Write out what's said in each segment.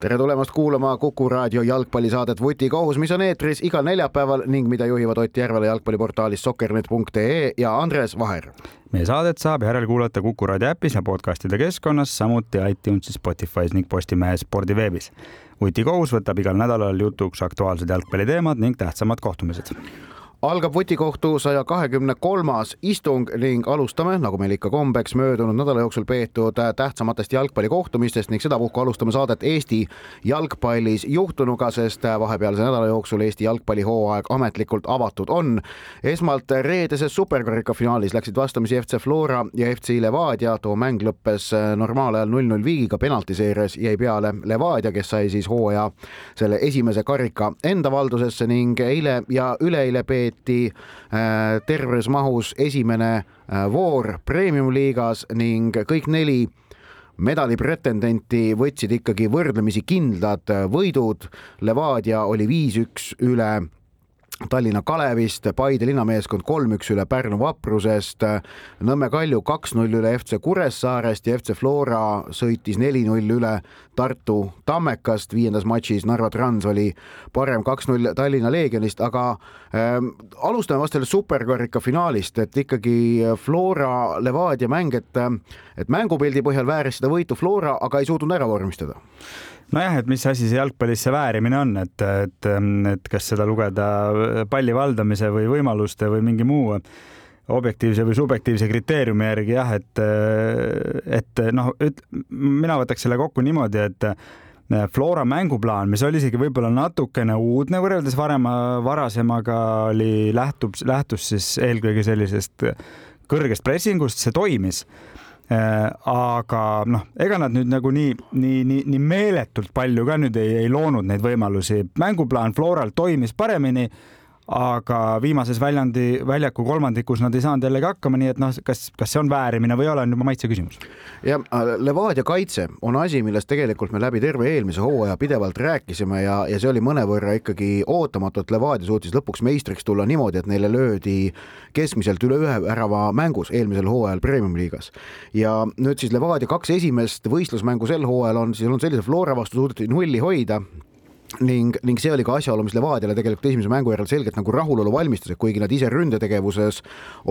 tere tulemast kuulama Kuku raadio jalgpallisaadet Vutikohus, mis on eetris igal neljapäeval ning mida juhivad Ott Järvela jalgpalliportaalis sokkernet.ee ja Andres Vaher. meie saadet saab järelkuulata Kuku raadio äpis ja podcastide keskkonnas, samuti iTunesis, Spotify's ning Postimehe spordiveebis. vutikohus võtab igal nädalal jutuks aktuaalsed jalgpalliteemad ning tähtsamad kohtumised algab vutikohtu saja kahekümne kolmas istung ning alustame, nagu meil ikka kombeks, möödunud nädala jooksul peetud tähtsamatest jalgpallikohtumistest ning sedapuhku alustame saadet Eesti jalgpallis juhtunuga, sest vahepealse nädala jooksul Eesti jalgpallihooaeg ametlikult avatud on. esmalt reedeses superkarika finaalis läksid vastamisi FC Flora ja FC Levadia, too mäng lõppes normaalajal null-null viigiga, penaltiseerias jäi peale Levadia, kes sai siis hooaja selle esimese karika enda valdusesse ning eile ja üleeile peeti peeti äh, terves mahus esimene äh, voor premium-liigas ning kõik neli medali pretendenti võtsid ikkagi võrdlemisi kindlad äh, võidud. Levadia oli viis-üks üle Tallinna Kalevist, Paide linnameeskond kolm-üks üle Pärnu Vaprusest, Nõmme Kalju kaks-null üle FC Kuressaarest ja FC Flora sõitis neli-null üle Tartu Tammekast. viiendas matšis Narva Trans oli parem kaks-null Tallinna Leegionist, aga äh, alustame vast sellest superkarika finaalist, et ikkagi Flora Levadia mäng, et, et mängupildi põhjal vääris seda võitu Flora, aga ei suutnud ära vormistada nojah, et mis asi see jalgpallis see väärimine on, et, et, et kas seda lugeda palli valdamise või võimaluste või mingi muu objektiivse või subjektiivse kriteeriumi järgi jah, et, et noh, mina võtaks selle kokku niimoodi, et Flora mänguplaan, mis oli isegi võib-olla natukene uudne võrreldes varema, varasemaga, oli, lähtub, lähtus siis eelkõige sellisest kõrgest pressingust, see toimis aga noh, ega nad nüüd nagu nii, nii, nii, nii meeletult palju ka nüüd ei, ei loonud neid võimalusi. mänguplaan Floral toimis paremini aga viimases väljandi, väljaku kolmandikus nad ei saanud jällegi hakkama, nii et noh, kas, kas see on väärimine või ei ole, on juba maitse küsimus. ja äh, Levadia kaitse on asi, millest tegelikult me läbi terve eelmise hooaja pidevalt rääkisime ja, ja see oli mõnevõrra ikkagi ootamatu, et Levadia suutis lõpuks meistriks tulla niimoodi, et neile löödi keskmiselt üle ühe värava mängus eelmisel hooajal Premium-liigas. ja nüüd siis Levadia kaks esimest võistlusmängu sel hooajal on siis olnud sellise Flora vastu suudeti nulli hoida ning, ning see oli ka asjaolu, mis Levadiale tegelikult esimese mängu järel selgelt nagu rahulolu valmistas, et kuigi nad ise ründetegevuses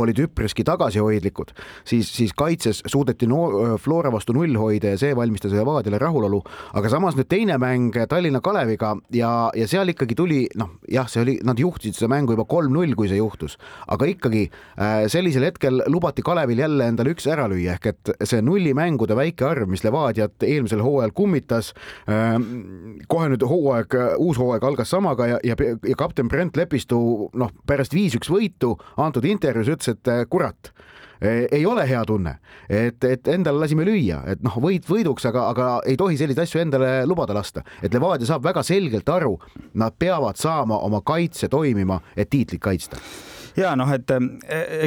olid üpriski tagasihoidlikud, siis, siis kaitses suudeti no Flora vastu null hoida ja see valmistas Levadiale rahulolu. aga samas nüüd teine mäng Tallinna Kaleviga ja, ja seal ikkagi tuli noh, jah, see oli, nad juhtisid seda mängu juba kolm-null, kui see juhtus, aga ikkagi äh, sellisel hetkel lubati Kalevil jälle endale üks ära lüüa, ehk et see nullimängude väike arv, mis Levadiat eelmisel hooajal kummitas äh,, kohe nüüd hooaeg hooaeg, uus hooaeg algas samaga ja, ja, ja kapten Brent Lepistu noh, pärast viis-üks võitu antud intervjuus ütles, et eh, kurat eh, ei ole hea tunne, et, et endale lasime lüüa, et noh, võit võiduks, aga, aga ei tohi selliseid asju endale lubada lasta. et Levadia saab väga selgelt aru, nad peavad saama oma kaitse toimima, et tiitlit kaitsta ja noh, et e,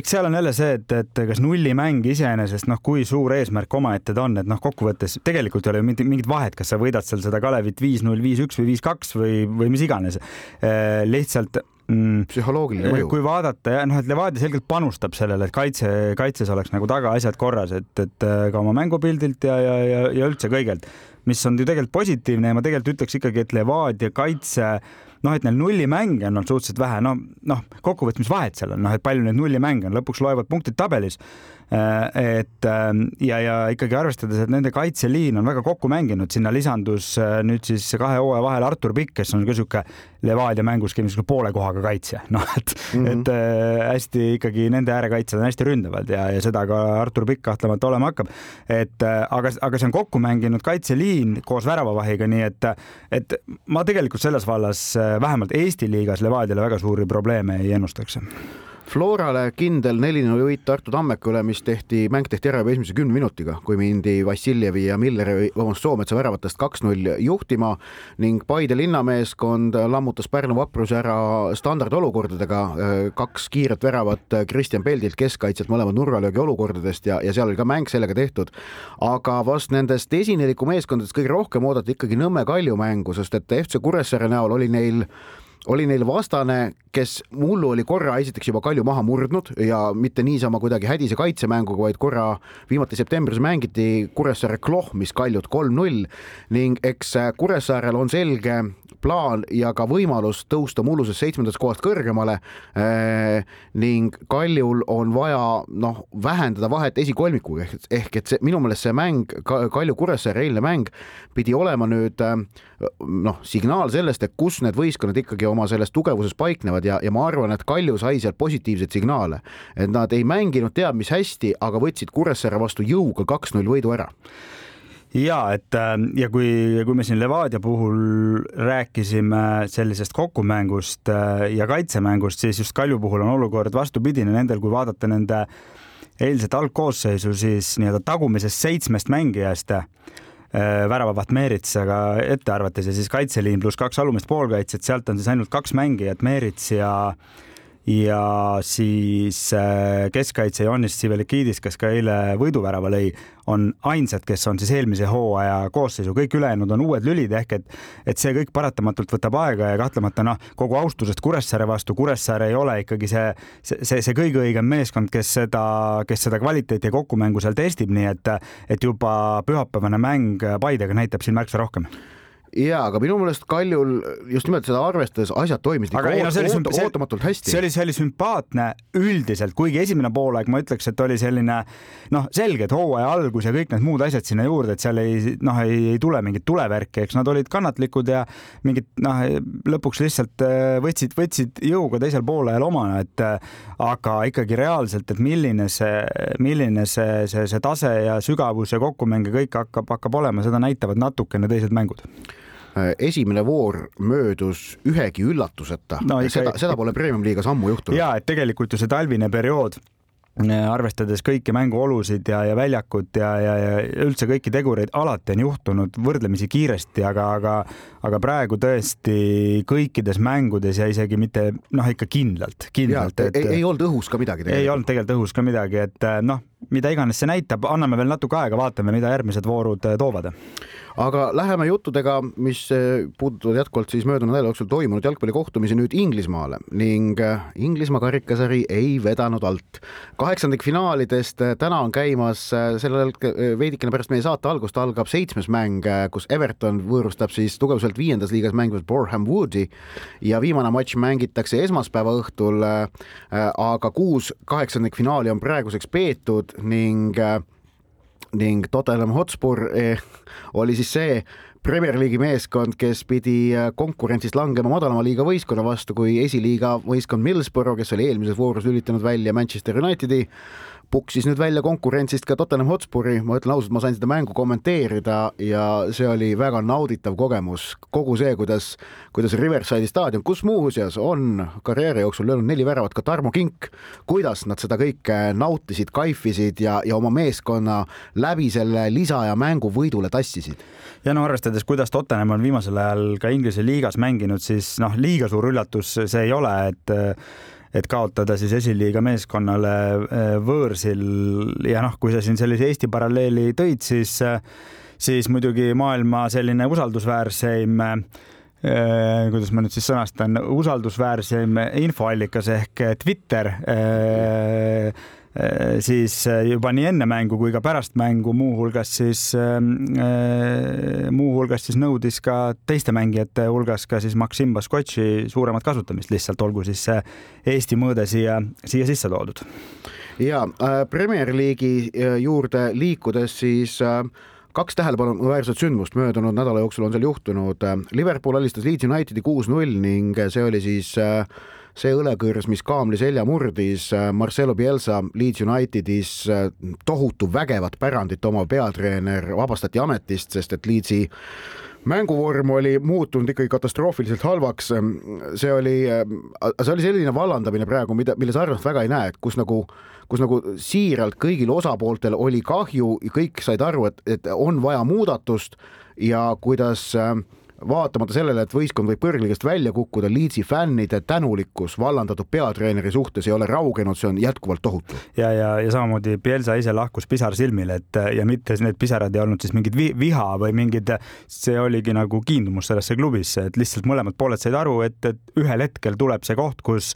eks seal on jälle see, et, et kas nullimäng iseenesest noh, kui suur eesmärk omaette ta on, et noh, kokkuvõttes tegelikult ei ole ju mingit vahet, kas sa võidad seal seda Kalevit viis-null, viis-üks või viis-kaks või, või mis iganes. E, lihtsalt mm, psühholoogiline mõju. kui vaadata ja noh, et Levadia selgelt panustab sellele, et kaitse, kaitses oleks nagu taga asjad korras, et, et ka oma mängupildilt ja, ja, ja, ja üldse kõigelt, mis on ju tegelikult positiivne ja ma tegelikult ütleks ikkagi, et Levadia kaitse noh, et neil nullimänge on olnud suhteliselt vähe, no noh, kokkuvõttes, mis vahet seal on, noh, et palju neid nullimänge on, lõpuks loevad punktid tabelis. Äh, et ähm, ja, ja ikkagi arvestades, et nende kaitseliin on väga kokku mänginud, sinna lisandus äh, nüüd siis kahe hooaja vahel Artur Pikk, kes on ka sihuke Levadia mängus niisugune poole kohaga kaitsja, noh et mm, -hmm. et äh, hästi ikkagi nende äärekaitsjad on hästi ründavad ja, ja seda ka Artur Pikk kahtlemata olema hakkab. et aga, aga see on kokku mänginud kaitseliin koos väravavahiga, nii et, et ma tegelikult selles vallas vähemalt Eesti liigas Levadiale väga suuri probleeme ei ennustaks Florale kindel neli-null võit Tartu Tammeka üle, mis tehti, mäng tehti ära juba esimese kümne minutiga, kui mindi Vassiljevi ja Milleri, vabandust, Soometsa väravatest kaks-null juhtima ning Paide linnameeskond lammutas Pärnu vapruse ära standardolukordadega, kaks kiiret väravat Kristjan Peldilt keskkaitselt, mõlemad nurgalöögi olukordadest ja, ja seal oli ka mäng sellega tehtud. aga vast nendest esineliku meeskondadest kõige rohkem oodati ikkagi Nõmme Kalju mängu, sest et FC Kuressaare näol oli neil oli neil vastane, kes mullu oli korra esiteks juba Kalju maha murdnud ja mitte niisama kuidagi hädise kaitsemänguga, vaid korra viimati septembris mängiti Kuressaare Klohh, mis Kaljut kolm-null ning eks Kuressaarel on selge plaan ja ka võimalus tõusta mullusest seitsmendast kohast kõrgemale eh,. ning Kaljul on vaja noh, vähendada vahet esikolmikuga ehk, ehk et see minu meelest see mäng, Kalju Kuressaare eilne mäng pidi olema nüüd noh, signaal sellest, et kus need võistkonnad ikkagi oma selles tugevuses paiknevad ja, ja ma arvan, et Kalju sai sealt positiivseid signaale, et nad ei mänginud teab mis hästi, aga võtsid Kuressaare vastu jõuga kaks-null võidu ära. Ja et ja kui, kui me siin Levadia puhul rääkisime sellisest kokkumängust äh, ja kaitsemängust, siis just Kalju puhul on olukord vastupidine nendel, kui vaadata nende eilset algkoosseisu, siis nii-öelda tagumisest seitsmest mängijast Äh, väravavat Meeritsaga ette arvates ja siis kaitseliin pluss kaks alumist poolkaitset, sealt on siis ainult kaks mängijat, Meerits ja ja siis äh, keskkaitse Johannes Sivelikidis, kes ka eile võiduvärava lõi, on ainsad, kes on siis eelmise hooaja koosseisu, kõik ülejäänud on uued lülid ehk et, et see kõik paratamatult võtab aega ja kahtlemata noh, kogu austusest Kuressaare vastu, Kuressaare ei ole ikkagi see, see, see, kõige õigem meeskond, kes seda, kes seda kvaliteeti ja kokkumängu seal testib, nii et, et juba pühapäevane mäng Paidega näitab siin märksa rohkem ja, aga minu meelest Kaljul just nimelt seda arvestades asjad toimisid ikka ei, no, oot, oot, ootamatult hästi. see oli, see oli sümpaatne üldiselt, kuigi esimene poolaeg ma ütleks, et oli selline noh, selge, et hooaja algus ja kõik need muud asjad sinna juurde, et seal ei noh, ei, ei tule mingit tulevärki, eks nad olid kannatlikud ja mingid noh, lõpuks lihtsalt äh, võtsid, võtsid jõuga teisel poolajal omana, et äh, aga ikkagi reaalselt, et milline see, milline see, see, see tase ja sügavus ja kokkumäng ja kõik hakkab, hakkab olema, seda näitavad natukene teised mängud esimene voor möödus ühegi üllatuseta no,. seda, seda pole Premium-liigas ammu juhtunud. ja et tegelikult ju see talvine periood äh, arvestades kõiki mänguolusid ja, ja väljakut ja, ja, ja üldse kõiki tegureid, alati on juhtunud võrdlemisi kiiresti, aga, aga, aga praegu tõesti kõikides mängudes ja isegi mitte noh, ikka kindlalt, kindlalt. ei, ei olnud õhus ka midagi. ei olnud tegelikult õhus ka midagi, et noh, mida iganes see näitab, anname veel natuke aega, vaatame, mida järgmised voorud toovad aga läheme juttudega, mis eh, puudutavad jätkuvalt siis möödunud nädala jooksul toimunud jalgpallikohtumisi nüüd Inglismaale ning eh, Inglismaa karikasari ei vedanud alt. kaheksandikfinaalidest eh, täna on käimas sellel veidikene pärast meie saate algust algab seitsmes mäng, kus Everton võõrustab siis tugevuselt viiendas liigas mängivat Boreham Woodi ja viimane matš mängitakse esmaspäeva õhtul. aga kuus kaheksandikfinaali on praeguseks peetud ning ning Tottenham Hotspur eh, oli siis see Premier League'i meeskond, kes pidi eh, konkurentsist langema madalama liiga võistkonna vastu, kui esiliiga võistkond Millsborough, kes oli eelmises voorus lülitanud välja Manchester Unitedi puksis nüüd välja konkurentsist ka Tottenham Hotspuri, ma ütlen ausalt, ma sain seda mängu kommenteerida ja see oli väga nauditav kogemus. kogu see, kuidas, kuidas Riverside'i staadion, kus muuseas on karjääri jooksul löönud neli väravat ka Tarmo Kink, kuidas nad seda kõike nautisid, kaifisid ja, ja oma meeskonna läbi selle lisaja mängu võidule tassisid. ja no arvestades, kuidas Tottenham on viimasel ajal ka Inglise liigas mänginud, siis noh, liiga suur üllatus see ei ole, et et kaotada siis esiliiga meeskonnale äh, võõrsil. Ja noh, kui sa siin sellise Eesti paralleeli tõid, siis, äh, siis muidugi maailma selline usaldusväärseim äh, kuidas ma nüüd siis sõnastan, usaldusväärseim infoallikas ehk Twitter siis äh, juba nii enne mängu kui ka pärast mängu muuhulgas siis ähm, äh,, muuhulgas siis nõudis ka teiste mängijate hulgas ka siis Maksim Baskotši suuremat kasutamist, lihtsalt olgu siis see Eesti mõõde siia, siia sisse toodud. ja äh, Premier League'i äh, juurde liikudes siis äh, kaks tähelepanuväärset sündmust möödunud nädala jooksul on seal juhtunud. Liverpool alistas Leeds Unitedi kuus-null ning see oli siis äh, see õlekõrs, mis kaamli selja murdis, äh, Marcelo Bielsa Leeds Unitedis äh, tohutu vägevat pärandit omav peatreener vabastati ametist, sest et Leedsi mänguvorm oli muutunud ikkagi katastroofiliselt halvaks. see oli, see oli selline vallandamine praegu, mida, mille sarnast väga ei näe, et kus nagu, kus nagu siiralt kõigil osapooltel oli kahju ja kõik said aru, et, et on vaja muudatust ja kuidas äh, vaatamata sellele, et võistkond võib kõrgligast välja kukkuda, Leedsi fännide tänulikkus vallandatud peatreeneri suhtes ei ole raugenud, see on jätkuvalt tohutu. ja, ja, ja samamoodi Pielsa ise lahkus pisar silmil, et ja mitte need pisarad ei olnud siis mingid viha või mingid, see oligi nagu kiindumus sellesse klubisse, et lihtsalt mõlemad pooled said aru, et, et ühel hetkel tuleb see koht, kus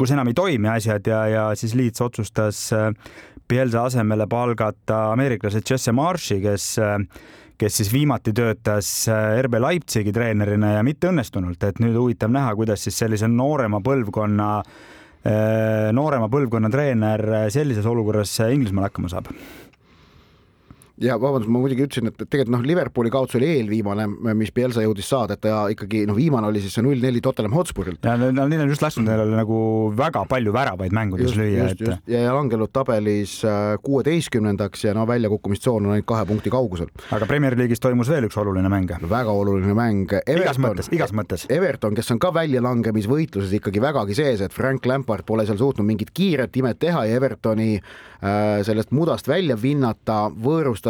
kus enam ei toimi asjad ja, ja siis Leeds otsustas Pielsa asemele palgata ameeriklase Jesse Marshi, kes kes siis viimati töötas äh, RB Leipzigi treenerina ja mitte õnnestunult, et nüüd huvitav näha, kuidas siis sellise noorema põlvkonna, äh, noorema põlvkonna treener sellises olukorras Inglismaal hakkama saab ja vabandust, ma muidugi ütlesin, et tegelikult noh, Liverpooli kaotus oli eelviimane, mis Pielsa jõudis saada, et ta ikkagi noh, viimane oli siis see null neli Tottenham Hotspurilt. ja no neil on just lasknud neile nagu väga palju väravaid mängudes lüüa, et. ja, ja langenud tabelis äh, kuueteistkümnendaks ja no väljakukkumistsoon on ainult kahe punkti kaugusel. aga Premier League'is toimus veel üks oluline mäng. väga oluline mäng. igas mõttes, igas mõttes. Everton, kes on ka väljalangemisvõitluses ikkagi vägagi sees, et Frank Lampard pole seal suutnud mingit kiiret imet teha ja Evertoni äh, sellest mudast välja vinnata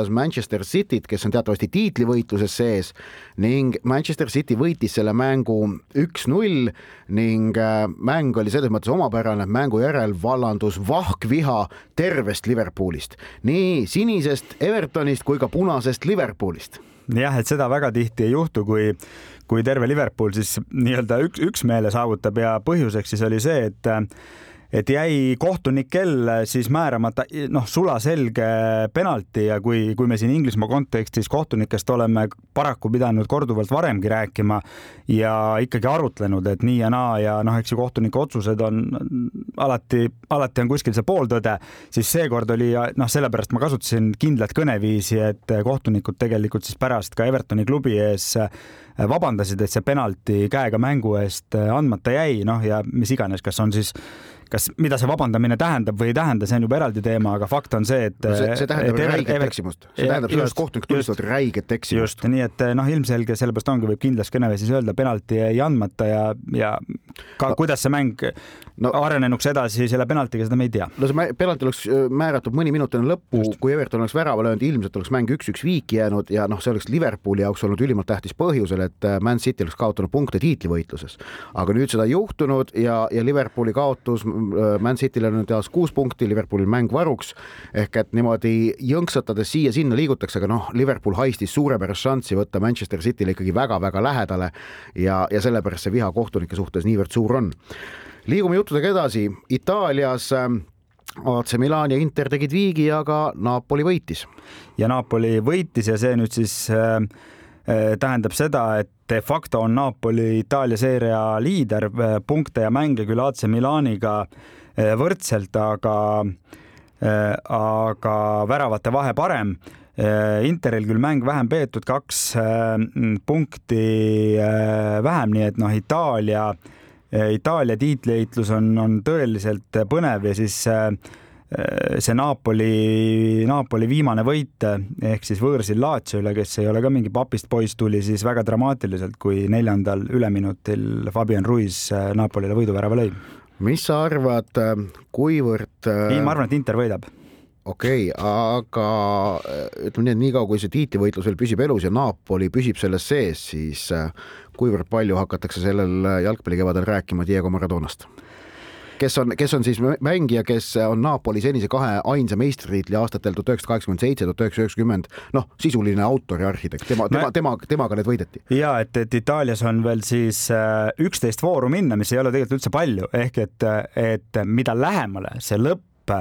võõrustas Manchester Cityt, kes on teatavasti tiitlivõitluses sees ning Manchester City võitis selle mängu üks-null ning äh, mäng oli selles mõttes omapärane, et mängu järel vallandus vahkviha tervest Liverpoolist, nii sinisest Evertonist kui ka punasest Liverpoolist. Jah, et seda väga tihti ei juhtu, kui, kui terve Liverpool siis nii-öelda üks, üksmeele saavutab ja põhjuseks siis oli see, et et jäi kohtunikel siis määramata noh, sulaselge penalti ja kui, kui me siin Inglismaa kontekstis kohtunikest oleme paraku pidanud korduvalt varemgi rääkima ja ikkagi arutlenud, et nii ja naa ja noh, eks ju kohtuniku otsused on alati, alati on kuskil see pooltõde, siis seekord oli noh, sellepärast ma kasutasin kindlat kõneviisi, et kohtunikud tegelikult siis pärast ka Evertoni klubi ees vabandasid, et see penalti käega mängu eest andmata jäi, noh ja mis iganes, kas on siis kas, mida see vabandamine tähendab või ei tähenda, see on juba eraldi teema, aga fakt on see, et no. see, see tähendab et räiget Ever... eksimust, see tähendab seda, et kohtunikud tunnistavad räiget eksimust. nii et noh, ilmselge sellepärast ongi, võib kindlas kõneviisis öelda, penalti jäi andmata ja, ja ka no, kuidas see mäng no, arenenuks edasi selle penaltiga, seda me ei tea. no see penalti oleks äh, määratud mõni minut enne lõppu, kui Everton oleks värava löönud, ilmselt oleks mäng üks-üks viiki jäänud ja noh, see oleks Liverpooli jaoks olnud ülimalt tähtis põhjusel, et äh, Man City oleks kaotanud punkte tiitlivõitluses. aga nüüd seda ei juhtunud ja, ja Liverpooli kaotus Man Cityl on nüüd jaos kuus punkti, Liverpoolil mäng varuks. Ehk et niimoodi jõnksatades siia-sinna liigutakse, aga noh, Liverpool haistis suurepärast šanssi võtta Manchester City'le ikkagi väga-väga lähedale ja, ja sellepärast see viha kohtunike suhtes niivõrd suur on. Liigume juttudega edasi, Itaalias ähm, AC Milan ja Inter tegid viigi, aga Napoli võitis. ja Napoli võitis ja see nüüd siis äh tähendab seda, et de facto on Napoli Itaalia seeria liider, äh, punkte ja mänge küll AC Milaniga äh, võrdselt, aga äh, aga väravate vahe parem. Interil küll mäng vähem peetud, kaks punkti vähem, nii et noh, Itaalia äh, Itaalia tiitliheitlus on, on tõeliselt põnev ja siis eh, see Napoli, Napoli viimane võit ehk siis võõrsil Lazio üle, kes ei ole ka mingi papist poiss, tuli siis väga dramaatiliselt, kui neljandal üleminutil Fabian Ruiz eh, Napolile võiduvärava lõi. mis sa arvad, kuivõrd? ma arvan, et Inter võidab okei okay,, aga ütleme nii, et niikaua kui see tiitlivõitlus veel püsib elus ja Napoli püsib selles sees, siis kuivõrd palju hakatakse sellel jalgpallikevadel rääkima Diego Maradonast? Kes on, kes on siis mängija, kes on Napoli senise kahe ainsa meistritiitli aastatel tuhat üheksasada kaheksakümmend seitse, tuhat üheksasada üheksakümmend, noh, sisuline autor ja arhitekt, tema, tema, tema, temaga need võideti. ja et, et Itaalias on veel siis äh, üksteist vooru minna, mis ei ole tegelikult üldse palju, ehk et, et mida lähemale see lõpp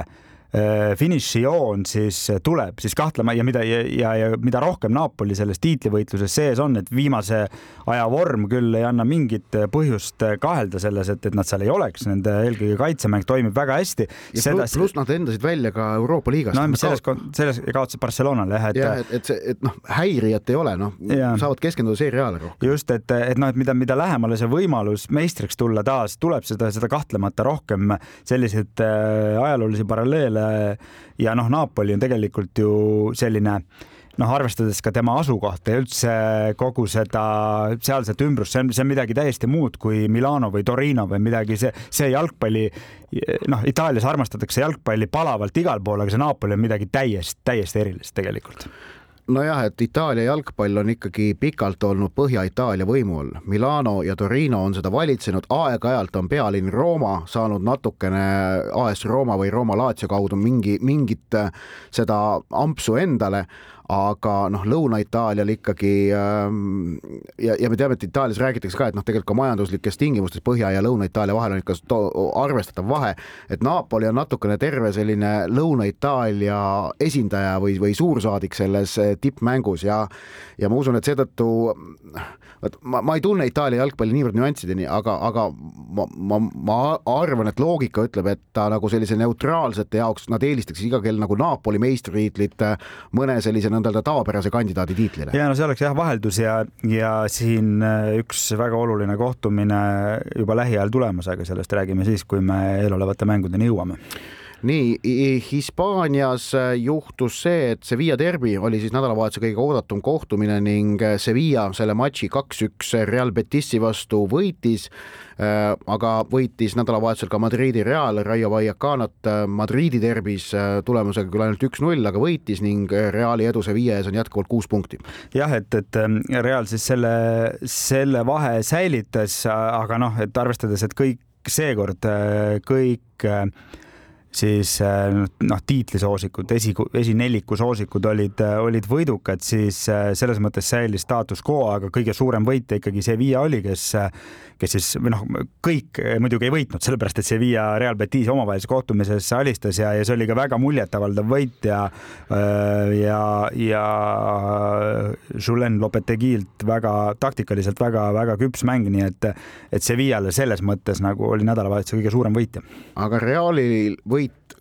finišijoon siis tuleb, siis kahtlema ja mida ja, ja, ja mida rohkem Napoli selles tiitlivõitluses sees on, et viimase aja vorm küll ei anna mingit põhjust kahelda selles, et, et nad seal ei oleks, nende eelkõige kaitsemäng toimib väga hästi. pluss plus nad endasid välja ka Euroopa liigast. no selles, selles kaotasid Barcelonale jah, et. jah, et, et see, et noh, häirijat ei ole, noh, saavad keskenduda seeriaale rohkem. just, et, et noh, et mida, mida lähemale see võimalus meistriks tulla taas, tuleb seda, seda kahtlemata rohkem selliseid äh, ajaloolisi paralleele ja noh, Napoli on tegelikult ju selline noh, arvestades ka tema asukohta ja üldse kogu seda sealset ümbrust, see on, see on midagi täiesti muud kui Milano või Torino või midagi, see, see jalgpalli, noh, Itaalias armastatakse jalgpalli palavalt igal pool, aga see Napoli on midagi täiesti, täiesti erilist tegelikult nojah, et Itaalia jalgpall on ikkagi pikalt olnud Põhja-Itaalia võimu all. Milano ja Torino on seda valitsenud, aeg-ajalt on pealinn Rooma saanud natukene AS Rooma või Rooma Lazio kaudu mingi, mingit seda ampsu endale, aga noh, Lõuna-Itaalial ikkagi ähm, ja, ja me teame, et Itaalias räägitakse ka, et noh, tegelikult ka majanduslikes tingimustes Põhja- ja Lõuna-Itaalia vahel on ikka arvestatav vahe, et Napoli on natukene terve selline Lõuna-Itaalia esindaja või, või suursaadik selles äh, tippmängus ja ja ma usun, et seetõttu vot ma, ma ei tunne Itaalia jalgpalli niivõrd nüanssideni, aga, aga ma, ma, ma arvan, et loogika ütleb, et ta nagu sellise neutraalsete jaoks nad eelistaks iga kell nagu Napoli meistritiitlit äh, mõne sellise nõnda öelda tavapärase kandidaadi tiitlile. ja no see oleks jah vaheldus ja, ja siin äh, üks väga oluline kohtumine juba lähiajal tulemas, aga sellest räägime siis, kui me eelolevate mängudeni jõuame nii, Hispaanias äh, juhtus see, et Sevilla derbi oli siis nädalavahetuse kõige oodatum kohtumine ning äh, Sevilla selle matši kaks-üks Real Betisi vastu võitis äh, aga võitis nädalavahetusel ka Madridi Real Raio Vallecanat Madridi derbis tulemusega küll ainult üks-null, aga võitis ning Reali edu Sevilla ees on jätkuvalt kuus punkti. jah, et, et ähm, Real siis selle, selle vahe säilitas, aga noh, et arvestades, et kõik seekord kõik siis äh, noh, tiitlisoosikud, esi, esineliku soosikud olid, äh, olid võidukad, siis äh, selles mõttes säilis staatus quo, aga kõige suurem võitja ikkagi Sevilla oli, kes, kes siis või noh, kõik muidugi ei võitnud, sellepärast et Sevilla Real Betis omavahelises kohtumises alistas ja, ja see oli ka väga muljetavaldav võit ja ja, ja Julen Lopetegilt väga taktikaliselt väga-väga küps mäng, nii et, et Sevillale selles mõttes nagu oli nädalavahetuse kõige suurem võitja. aga Realil või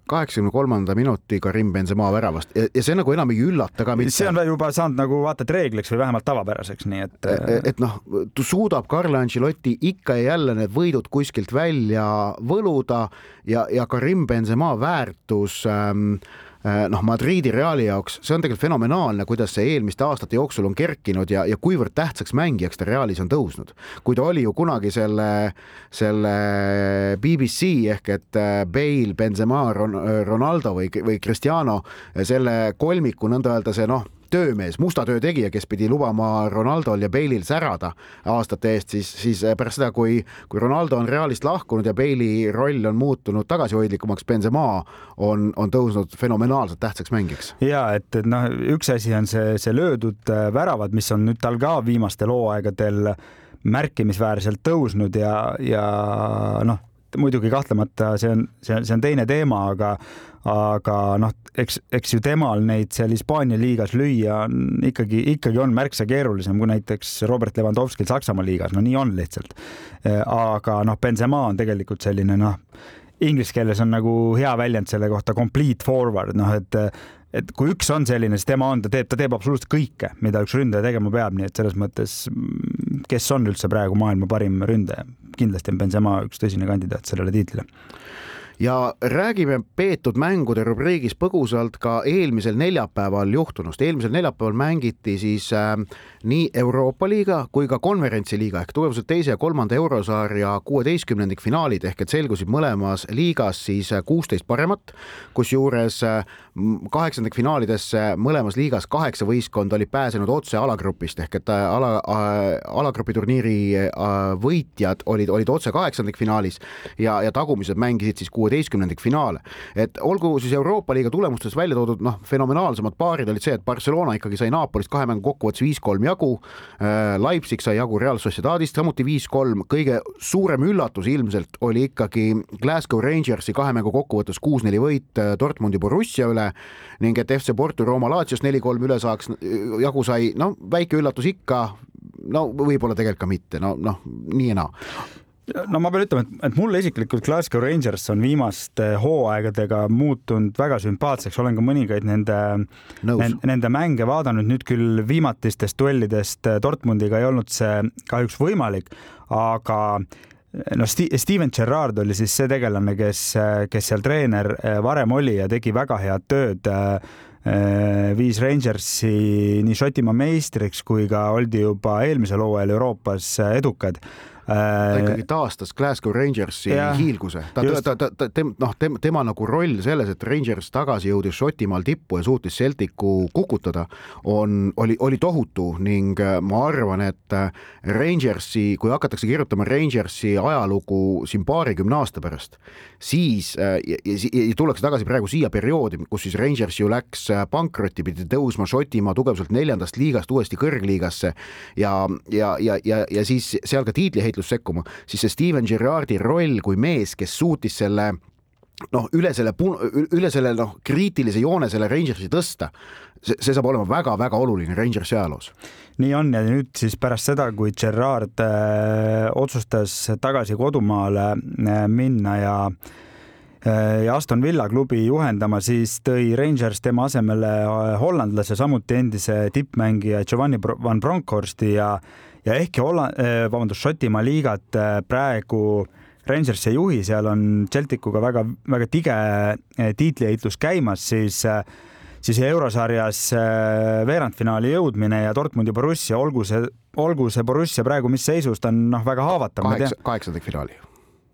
kaheksakümne kolmanda minuti Karim Benzema väravast ja, ja see nagu enam ei üllata ka mitte. see on juba saanud nagu vaata et reegliks või vähemalt tavapäraseks, nii et. et, e, et noh, suudab Carlo Ancelotti ikka ja jälle need võidud kuskilt välja võluda ja, ja Karim Benzema väärtus ähm, Äh, noh, Madridi Reali jaoks, see on tegelikult fenomenaalne, kuidas see eelmiste aastate jooksul on kerkinud ja, ja kuivõrd tähtsaks mängijaks ta Realis on tõusnud. kui ta oli ju kunagi selle, selle BBC ehk et äh, Bale, Benzema, Ronaldo või, või Cristiano selle kolmiku nõnda öelda see noh töömees, musta töö tegija, kes pidi lubama Ronaldol ja Bale'il särada aastate eest, siis, siis pärast seda, kui, kui Ronaldo on Realist lahkunud ja Bale'i roll on muutunud tagasihoidlikumaks, Benzema on, on tõusnud fenomenaalselt tähtsaks mängijaks. ja et, et noh, üks asi on see, see löödud äh, väravad, mis on nüüd tal ka viimastel hooaegadel märkimisväärselt tõusnud ja, ja noh, muidugi kahtlemata see on, see on, see on teine teema, aga aga noh, eks, eks ju temal neid seal Hispaania liigas lüüa on ikkagi, ikkagi on märksa keerulisem kui näiteks Robert Lewandowskil Saksamaa liigas, no nii on lihtsalt. aga noh, Benzema on tegelikult selline noh, inglise keeles on nagu hea väljend selle kohta complete forward, noh et et kui üks on selline, siis tema on, ta teeb, ta teeb absoluutselt kõike, mida üks ründaja tegema peab, nii et selles mõttes, kes on üldse praegu maailma parim ründaja, kindlasti on Benzema üks tõsine kandidaat sellele tiitlile ja räägime peetud mängude rubriigis põgusalt ka eelmisel neljapäeval juhtunust. eelmisel neljapäeval mängiti siis äh, nii Euroopa liiga kui ka konverentsiliiga ehk tugevused teise ja kolmanda eurosarja kuueteistkümnendikfinaalid ehk et selgusid mõlemas liigas siis kuusteist paremat, kusjuures äh, kaheksandikfinaalidesse mõlemas liigas kaheksa võistkonda olid pääsenud otse alagrupist ehk et äh, ala äh,, alagrupi turniiri äh, võitjad olid, olid otse kaheksandikfinaalis ja, ja tagumised mängisid siis kuueteistkümnendikfinaale. et olgu siis Euroopa liiga tulemustes välja toodud noh, fenomenaalsemad paarid olid see, et Barcelona ikkagi sai Napolist kahe mängu kokkuvõttes viis-kolm jagu Leipzig sai jagu Real Sociedadist samuti viis-kolm, kõige suurem üllatus ilmselt oli ikkagi Glasgow Rangersi kahe mängu kokkuvõttes kuus-neli võit Dortmundi Borussia üle ning et FC Porto Rooma Laatsiost neli-kolm üle saaks, jagu sai, no väike üllatus ikka, no võib-olla tegelikult ka mitte, no noh, nii ja naa. No ma pean ütlema, et, et mulle isiklikult Glasgow Rangers on viimaste hooaegadega muutunud väga sümpaatseks, olen ka mõningaid nende, nende, nende mänge vaadanud, nüüd küll viimatistest duellidest Dortmundiga ei olnud see kahjuks võimalik, aga noh, Steven Gerrard oli siis see tegelane, kes, kes seal treener eh, varem oli ja tegi väga head tööd eh, viis Rangersi nii Šotimaa meistriks kui ka oldi juba eelmisel hooajal Euroopas edukad ta äh, ikkagi taastas Glasgow Rangersi ja, hiilguse, ta, ta, ta, ta, tem, noh, tema, tema nagu roll selles, et Rangers tagasi jõudis Šotimaal tippu ja suutis Celticu kukutada, on, oli, oli tohutu ning äh, ma arvan, et äh, Rangersi, kui hakatakse kirjutama Rangersi ajalugu siin paarikümne aasta pärast, siis ja, ja, ja tullakse tagasi praegu siia perioodi, kus siis Rangers ju läks pankrotti, pidi tõusma Šotimaa tugevalt neljandast liigast uuesti kõrgliigasse ja, ja, ja, ja, ja siis seal ka tiitliheitlus võitlus sekkuma, siis see Steven Gerrardi roll kui mees, kes suutis selle noh, üle selle, üle selle noh, kriitilise joone selle Rangersi tõsta, see, see saab olema väga-väga oluline Rangersi ajaloos. nii on ja nüüd siis pärast seda, kui Gerard äh, otsustas tagasi kodumaale äh, minna ja äh, ja Aston Villa klubi juhendama, siis tõi Rangers tema asemele äh, hollandlase, samuti endise tippmängija Giovanni van Bronckhorsti ja ja ehkki Holla-, äh, vabandust, Šotimaa liigat äh, praegu Rangers ei juhi, seal on Celticuga väga, väga tige äh, tiitliheitlus käimas, siis siis eurosarjas veerandfinaali jõudmine ja Dortmundi Borussia, olgu see, olgu see Borussia praegu mis seisus, ta on noh, väga haavatav. kaheksa, kaheksandikfinaali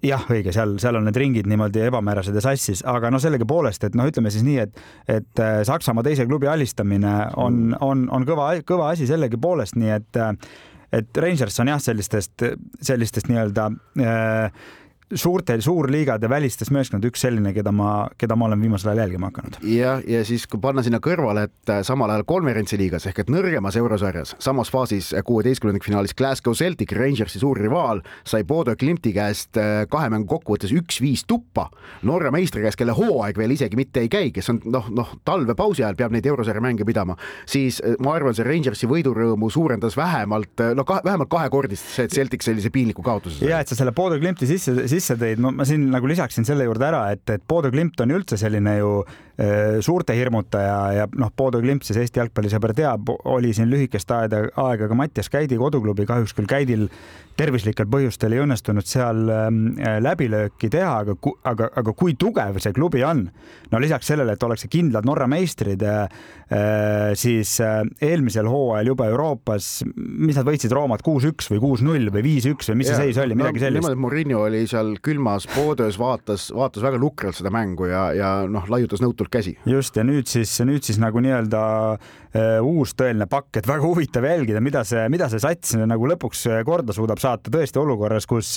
jah, õige, seal, seal on need ringid niimoodi ebamäärased ja sassis, aga no sellegipoolest, et noh, ütleme siis nii, et, et Saksamaa teise klubi alistamine on, on, on kõva, kõva asi sellegipoolest, nii et et Rangers on jah, sellistest, sellistest nii-öelda äh, suurte, suurliigade välistest meeskond üks selline, keda ma, keda ma olen viimasel ajal jälgima hakanud. jah, ja siis kui panna sinna kõrvale, et äh, samal ajal konverentsiliigas ehk et nõrgemas eurosarjas, samas faasis äh, kuueteistkümnendikfinaalis Glasgow Celtic, Rangersi suur rivaal, sai Bodo Klimti käest äh, kahe mängu kokkuvõttes üks-viis tuppa. Norra meistri käest, kelle hooaeg veel isegi mitte ei käi, kes on noh, noh talvepausi ajal peab neid eurosarja mänge pidama, siis ma arvan, see Rangersi võidurõõmu suurendas vähemalt no ka, vähemalt kahekordist see, et Celtic sellise piinliku kaotuse sai. ja et sa selle Bodo Klimti sisse, sisse sisse tõid, ma, ma siin nagu lisaksin selle juurde ära, et, et Bodo Glimt on üldse selline ju äh, suurte hirmutaja ja noh, Bodo Glimt siis Eesti jalgpallisõber teab, oli siin lühikest aega, aega ka Mattias Käidi koduklubi, kahjuks küll Käidil tervislikel põhjustel ei õnnestunud seal ähm, äh, läbilööki teha, aga, aga, aga kui tugev see klubi on, no lisaks sellele, et ollakse kindlad Norra meistrid äh,, siis eelmisel hooajal juba Euroopas, mis nad võitsid Roomat kuus-üks või kuus-null või viis-üks või mis see seis oli, midagi sellist? Murillo oli seal külmas poodöös, vaatas, vaatas väga nukralt seda mängu ja, ja noh, laiutas nõutult käsi. just ja nüüd siis, nüüd siis nagu nii-öelda äh, uus tõeline pakk, et väga huvitav jälgida, mida see, mida see sats nagu lõpuks korda suudab saata tõesti olukorras, kus,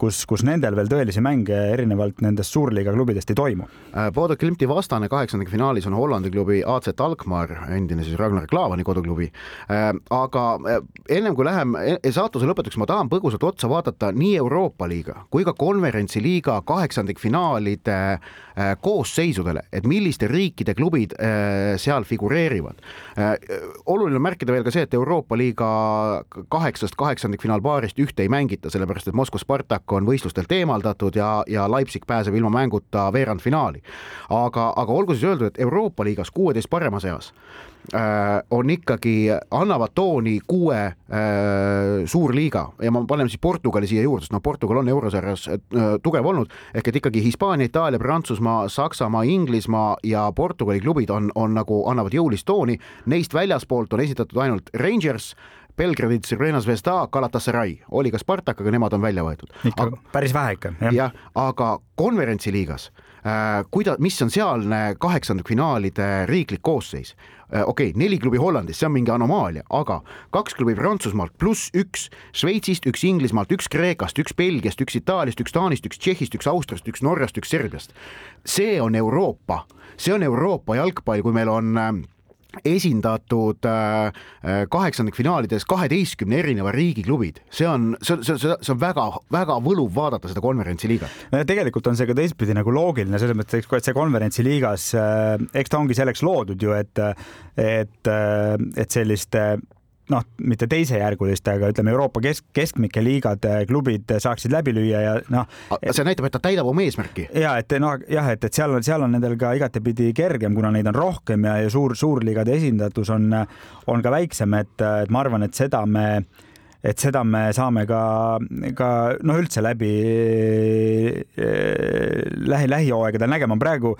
kus, kus nendel veel tõelisi mänge erinevalt nendest suurliiga klubidest ei toimu. Bodo äh, Klimti vastane kaheksandikfinaalis on Hollandi klubi AZ Alkmaar, endine siis Ragnar Klavani koduklubi. Äh, aga äh, ennem kui läheme saatuse lõpetuseks, ma tahan põgusalt otsa vaadata nii Euroopa liiga kui ka konverentsiliiga kaheksandikfinaalide koosseisudele, et milliste riikide klubid seal figureerivad. oluline on märkida veel ka see, et Euroopa liiga kaheksast kaheksandikfinaalpaarist ühte ei mängita sellepärast et Moskva Spartak on võistlustelt eemaldatud ja, ja Leipzig pääseb ilma mänguta veerandfinaali. aga, aga olgu siis öeldud, et Euroopa liigas kuueteist parema seas äh, on ikkagi, annavad tooni kuue äh, suurliiga ja ma panen siis Portugali siia juurde, sest noh, Portugal on eurosarjas äh, tugev olnud, ehk et ikkagi Hispaania, Itaalia, Prantsusmaa, Saksamaa, Inglismaa ja Portugali klubid on, on nagu, annavad jõulist tooni, neist väljaspoolt on esitatud ainult Rangers, Belgradi Crvena Zvezda, Galatasaray oli ka Spartak, aga nemad on välja võetud. ikka aga, päris vähe ikka. jah, aga konverentsiliigas äh,, kuida-, mis on sealne kaheksandikfinaalide riiklik koosseis äh,? okei okay,, neli klubi Hollandis, see on mingi anomaalia, aga kaks klubi Prantsusmaalt pluss üks Šveitsist, üks Inglismaalt, üks Kreekast, üks Belgiast, üks Itaaliast, üks Taanist, üks Tšehhist, üks Austriast, üks Norrast, üks Serbiast. see on Euroopa, see on Euroopa jalgpall, kui meil on äh, esindatud äh, äh, kaheksandikfinaalides kaheteistkümne erineva riigi klubid, see on, see, see, see, see on väga-väga võluv vaadata seda konverentsiliigat. tegelikult on see ka teistpidi nagu loogiline selles mõttes, et see konverentsiliigas, äh, eks ta ongi selleks loodud ju, et, et, et selliste noh, mitte teisejärguliste, aga ütleme, Euroopa kesk, keskmike liigade klubid saaksid läbi lüüa ja noh. see näitab, et ta täidab oma eesmärki. ja et noh, jah, et, et seal on, seal on nendel ka igatepidi kergem, kuna neid on rohkem ja, ja suur, suurliigade esindatus on, on ka väiksem, et, et ma arvan, et seda me et seda me saame ka, ka noh, üldse läbi lähi, lähiaegadel nägema. praegu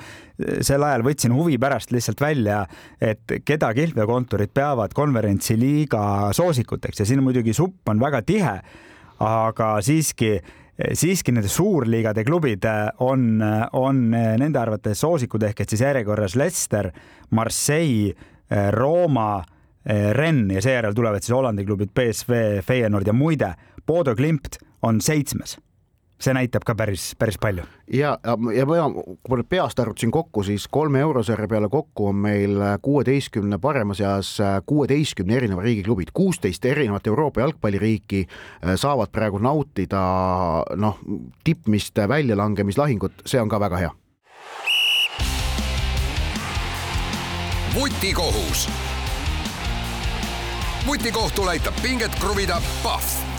sel ajal võtsin huvi pärast lihtsalt välja, et keda kihlveokontorid peavad konverentsiliiga soosikuteks ja siin muidugi supp on väga tihe, aga siiski siiski nende suurliigade klubid on, on nende arvates soosikud ehk et siis järjekorras Leicester, Marseille, Rooma Eh, Rennes ja seejärel tulevad siis Hollandi klubid BSV, Feyenoord ja muide, Bodo Klimt on seitsmes. see näitab ka päris, päris palju. ja, ja ma, kui ma nüüd peast arvutasin kokku, siis kolme eurosarja peale kokku on meil kuueteistkümne parema seas kuueteistkümne erineva riigi klubid, kuusteist erinevat Euroopa jalgpalliriiki eh, saavad praegu nautida noh, tippmist väljalangemislahingut, see on ka väga hea. vutikohus vutikohtul aitab pinget kruvida Pahv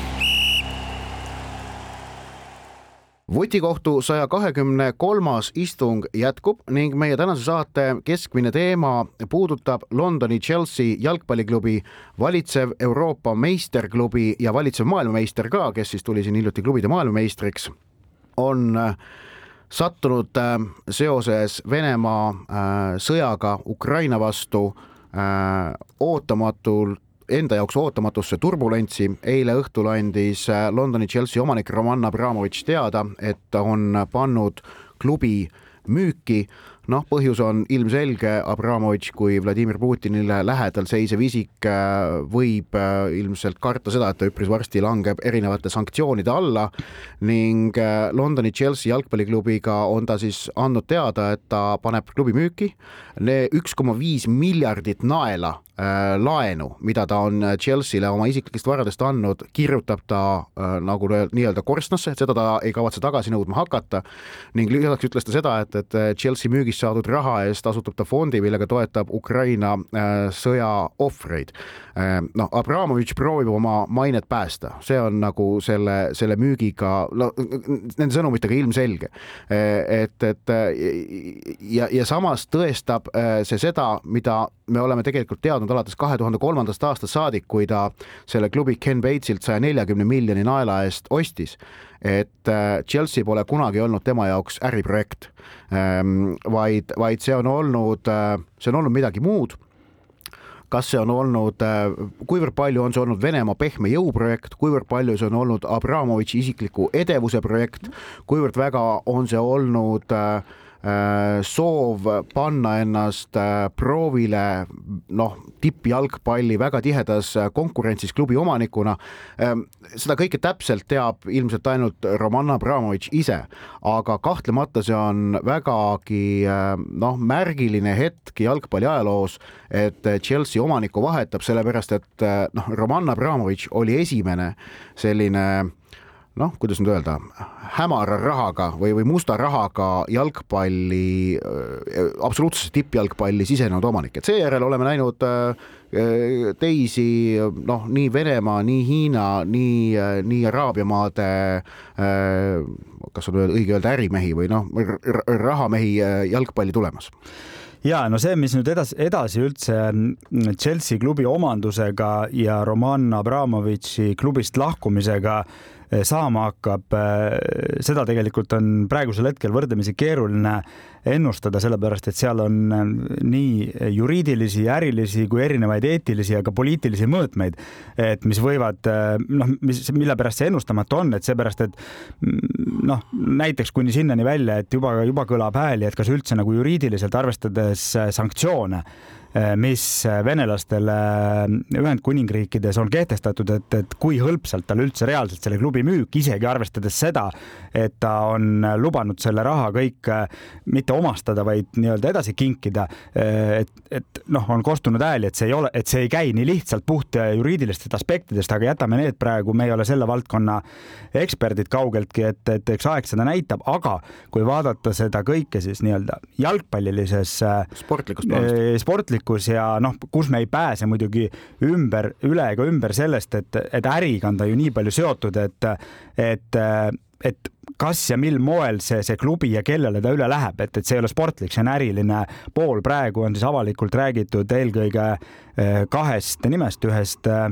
vutikohtu saja kahekümne kolmas istung jätkub ning meie tänase saate keskmine teema puudutab Londoni Chelsea jalgpalliklubi valitsev Euroopa meisterklubi ja valitsev maailmameister ka, kes siis tuli siin hiljuti klubide maailmameistriks, on äh, sattunud äh, seoses Venemaa äh, sõjaga Ukraina vastu ootamatult enda jaoks ootamatusse turbulentsi. eile õhtul andis äh, Londoni Chelsea omanik Roman Abramovitš teada, et ta on pannud klubi müüki noh, põhjus on ilmselge, Abramovitš kui Vladimir Putinile lähedal seisev isik äh, võib äh, ilmselt karta seda, et ta üpris varsti langeb erinevate sanktsioonide alla ning Londoni Chelsea jalgpalliklubiga on ta siis andnud teada, et ta paneb klubi müüki. üks koma viis miljardit naela Äh, laenu, mida ta on Chelsea'le oma isiklikest varadest andnud, kirjutab ta äh, nagu nii-öelda korstnasse, seda ta ei kavatse tagasi nõudma hakata. ning lisaks ütles ta seda, et, et Chelsea müügist saadud raha eest asutab ta fondi, millega toetab Ukraina äh, sõja ohvreid. noh, Abramovitš proovib oma mainet päästa, see on nagu selle, selle müügiga, nende sõnumitega ilmselge. et, et ja, ja samas tõestab see seda, mida me oleme tegelikult teadnud alates kahe tuhande kolmandast aastast saadik, kui ta selle klubi Ken Batesilt saja neljakümne miljoni naela eest ostis. Et äh, Chelsea pole kunagi olnud tema jaoks äriprojekt, ähm, vaid, vaid see on olnud, äh, see on olnud midagi muud. Kas see on olnud, äh, kuivõrd palju on see olnud Venemaa pehme jõu projekt, kuivõrd palju see on olnud Abramovitši isikliku edevuse projekt, kuivõrd väga on see olnud äh, soov panna ennast äh, proovile noh, tippjalgpalli väga tihedas äh, konkurentsis klubi omanikuna. Ähm, seda kõike täpselt teab ilmselt ainult Roman Abramovitš ise, aga kahtlemata see on vägagi noh, märgiline hetk jalgpalli ajaloos, et Chelsea omanikku vahetab, sellepärast et noh, Roman Abramovitš oli esimene selline noh, kuidas nüüd öelda, hämara rahaga või, või musta rahaga jalgpalli, äh, absoluutsesse tippjalgpalli sisenenud omanik, et seejärel oleme näinud äh, teisi noh, nii Venemaa, nii Hiina, nii, äh, nii Araabia maade kas on õige öelda ärimehi või noh, rahamehi jalgpalli tulemas. Ja no see, mis nüüd edasi, edasi üldse Chelsea klubi omandusega ja Roman Abramovitši klubist lahkumisega saama hakkab, eh, seda tegelikult on praegusel hetkel võrdlemisi keeruline ennustada, sellepärast et seal on eh, nii juriidilisi, ärilisi kui erinevaid eetilisi ja ka poliitilisi mõõtmeid, et mis võivad noh, mis, mille pärast see ennustamatu on, et seepärast, et mm, noh, näiteks kuni sinnani välja, et juba, juba kõlab hääli, et kas üldse nagu juriidiliselt arvestades sanktsioone Eh, mis venelastele Ühendkuningriikides on kehtestatud, et, et kui hõlpsalt tal üldse reaalselt selle klubi müük, isegi arvestades seda, et ta on lubanud selle raha kõik eh, mitte omastada, vaid nii-öelda edasi kinkida. Eh, et, et noh, on kostunud hääli, et see ei ole, et see ei käi nii lihtsalt puht juriidilistest aspektidest, aga jätame need praegu, me ei ole selle valdkonna eksperdid kaugeltki, et, et eks aeg seda näitab, aga kui vaadata seda kõike siis nii-öelda jalgpallilises sportlikust plaanist, sportlik tulevikus ja noh, kus me ei pääse muidugi ümber, üle ega ümber sellest, et, et äriga on ta ju nii palju seotud, et, et, et kas ja mil moel see, see klubi ja kellele ta üle läheb, et, et see ei ole sportlik, see on äriline pool. praegu on siis avalikult räägitud eelkõige eh, kahest nimest, ühest eh,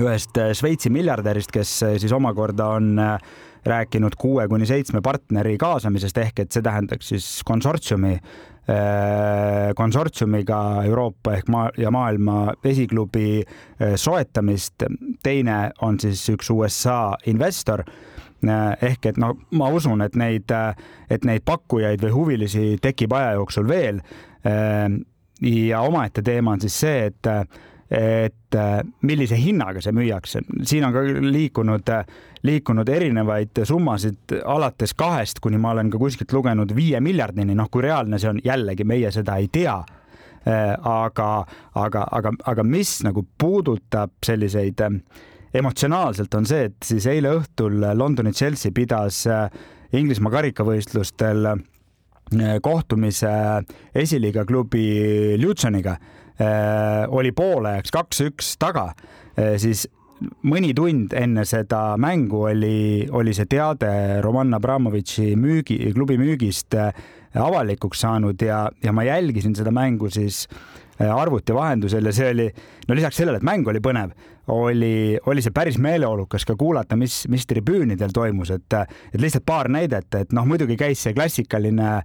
ühest Šveitsi miljardärist, kes siis omakorda on rääkinud kuue kuni seitsme partneri kaasamisest ehk et see tähendaks siis konsortsiumi konsortsiumiga Euroopa ehk maa ja maailma esiklubi soetamist. teine on siis üks USA investor Äh, ehk et no ma usun, et neid, äh, et neid pakkujaid või huvilisi tekib aja jooksul veel. Äh, ja omaette teema on siis see, et, et millise hinnaga see müüakse, siin on ka liikunud, liikunud erinevaid summasid alates kahest, kuni ma olen ka kuskilt lugenud viie miljardini, noh, kui reaalne see on, jällegi meie seda ei tea. Aga, aga, aga, aga mis nagu puudutab selliseid äh, emotsionaalselt on see, et siis eile õhtul Londoni Chelsea pidas äh, Inglismaa karikavõistlustel äh, kohtumise esiliiga klubi Lutoniga, äh, oli poolajaks kaks-üks taga, siis mõni tund enne seda mängu oli, oli see teade Roman Abramovitši müügi, klubi müügist avalikuks saanud ja, ja ma jälgisin seda mängu siis arvuti vahendusel ja see oli, no lisaks sellele, et mäng oli põnev, oli, oli see päris meeleolukas ka kuulata, mis, mis tribüünidel toimus, et, et lihtsalt paar näidet, et noh, muidugi käis see klassikaline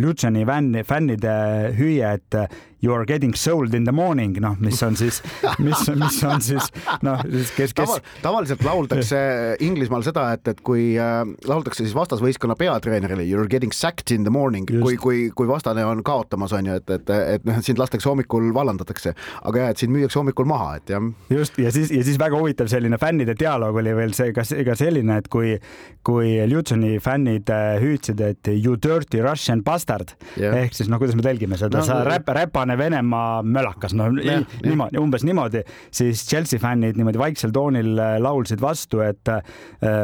Luciani fänni, fännide hüüe, et you are getting sold in the morning, noh, mis on siis, mis, mis on siis noh, kes, kes Taval, tavaliselt lauldakse Inglismaal seda, et, et kui äh, lauldakse siis vastasvõistkonna peatreenerile you are getting sacked in the morning, kui, kui, kui vastane on kaotamas, on ju, et, et, et noh, sind lastakse hommikul vallandatakse, aga jah, et sind müüakse hommikul maha, et jah. just ja siis ja siis väga huvitav selline fännide dialoog oli veel see, kas ka selline, et kui, kui Lutoni fännid äh, hüüdsid, et you dirty Russian bastard yeah. ehk siis no kuidas me tõlgime seda no,, sa räp, räpane Venemaa mölakas, no yeah, niimoodi yeah., umbes niimoodi, siis Chelsea fännid niimoodi vaiksel toonil äh, laulsid vastu, et uh,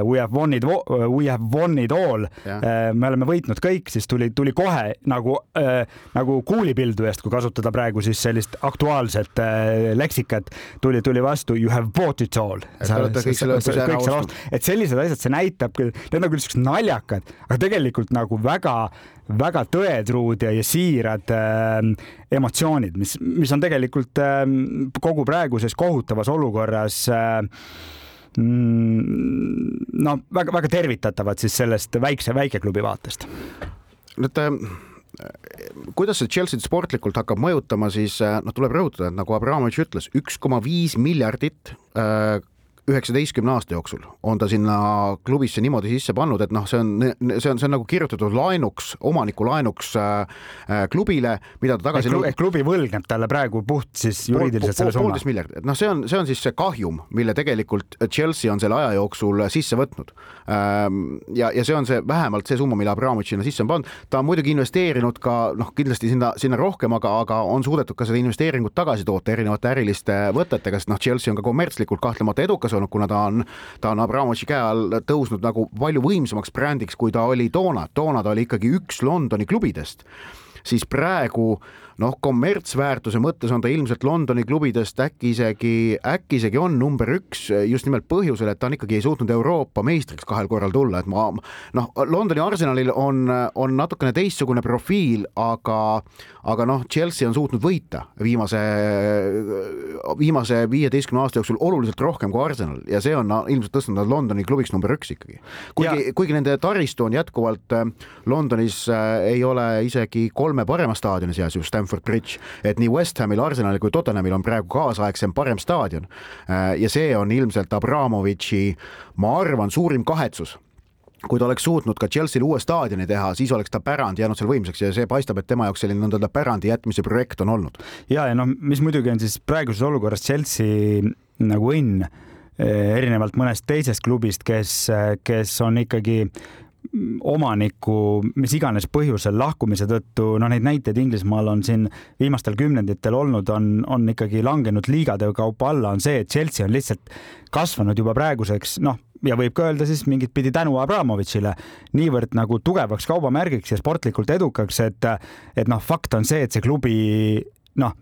we have won it, we have won it all yeah.. Uh, me oleme võitnud kõik, siis tuli, tuli kohe nagu uh,, nagu kuulipildujast, kui kasutada praegu siis sellist aktuaalset leksikat tuli, tuli vastu you have bought it all. et sellised asjad, see näitab küll, need on küll siuksed naljakad, aga tegelikult nagu väga väga tõetruud ja, ja siirad äh, emotsioonid, mis, mis on tegelikult äh, kogu praeguses kohutavas olukorras äh, no väga-väga tervitatavad siis sellest väikse väikeklubi vaatest. nüüd kuidas see Chelsea'd sportlikult hakkab mõjutama, siis äh, noh, tuleb rõhutada, et nagu Abramovitš ütles, üks koma viis miljardit äh, üheksateistkümne aasta jooksul on ta sinna klubisse niimoodi sisse pannud, et noh, see on, see on, see on nagu kirjutatud laenuks, omaniku laenuks äh, äh klubile, mida ta tagasi. ehk klubi võlgneb talle praegu puht siis juriidiliselt selle summa. poolteist miljardit, et noh, see on, see on siis see kahjum, mille tegelikult Chelsea on selle aja jooksul sisse võtnud ähm,. ja, ja see on see vähemalt see summa, mille Abramovitš sinna sisse on pannud. ta on muidugi investeerinud ka noh, kindlasti sinna, sinna rohkem, aga, aga on suudetud ka seda investeeringut tagasi toota erinevate äriliste võtetega, sest noh, Chelsea on ka kommertslikult kahtlemata edukas olnud, kuna ta on, ta on Abramovitši käe all tõusnud nagu palju võimsamaks brändiks, kui ta oli toona, toona ta oli ikkagi üks Londoni klubidest. Siis praegu noh, kommertsväärtuse mõttes on ta ilmselt Londoni klubidest äkki isegi, äkki isegi on number üks just nimelt põhjusel, et ta on ikkagi suutnud Euroopa meistriks kahel korral tulla, et ma noh, Londoni Arsenalil on, on natukene teistsugune profiil, aga, aga noh, Chelsea on suutnud võita viimase, viimase viieteistkümne aasta jooksul oluliselt rohkem kui Arsenal ja see on ilmselt tõstnud nad Londoni klubiks number üks ikkagi. kuigi, kuigi nende taristu on jätkuvalt Londonis äh, ei ole isegi kolme parema staadioni seas just Stamford Bridge, et nii West Hamil, Arsenalil kui Tottenhamil on praegu kaasaegsem parem staadion. Äh, ja see on ilmselt Abramovitši, ma arvan, suurim kahetsus kui ta oleks suutnud ka Chelsea'le uue staadioni teha, siis oleks ta pärand jäänud seal võimsaks ja see paistab, et tema jaoks selline nõnda pärandi jätmise projekt on olnud. ja, ja noh, mis muidugi on siis praeguses olukorras Chelsea nagu õnn eh, erinevalt mõnest teisest klubist, kes, kes on ikkagi omaniku mis iganes põhjusel lahkumise tõttu, noh, neid näiteid Inglismaal on siin viimastel kümnenditel olnud, on, on ikkagi langenud liigade kaupa alla, on see, et Chelsea on lihtsalt kasvanud juba praeguseks, noh, ja võib ka öelda siis mingit pidi tänu Abramovitšile niivõrd nagu tugevaks kaubamärgiks ja sportlikult edukaks, et, et noh, fakt on see, et see klubi noh,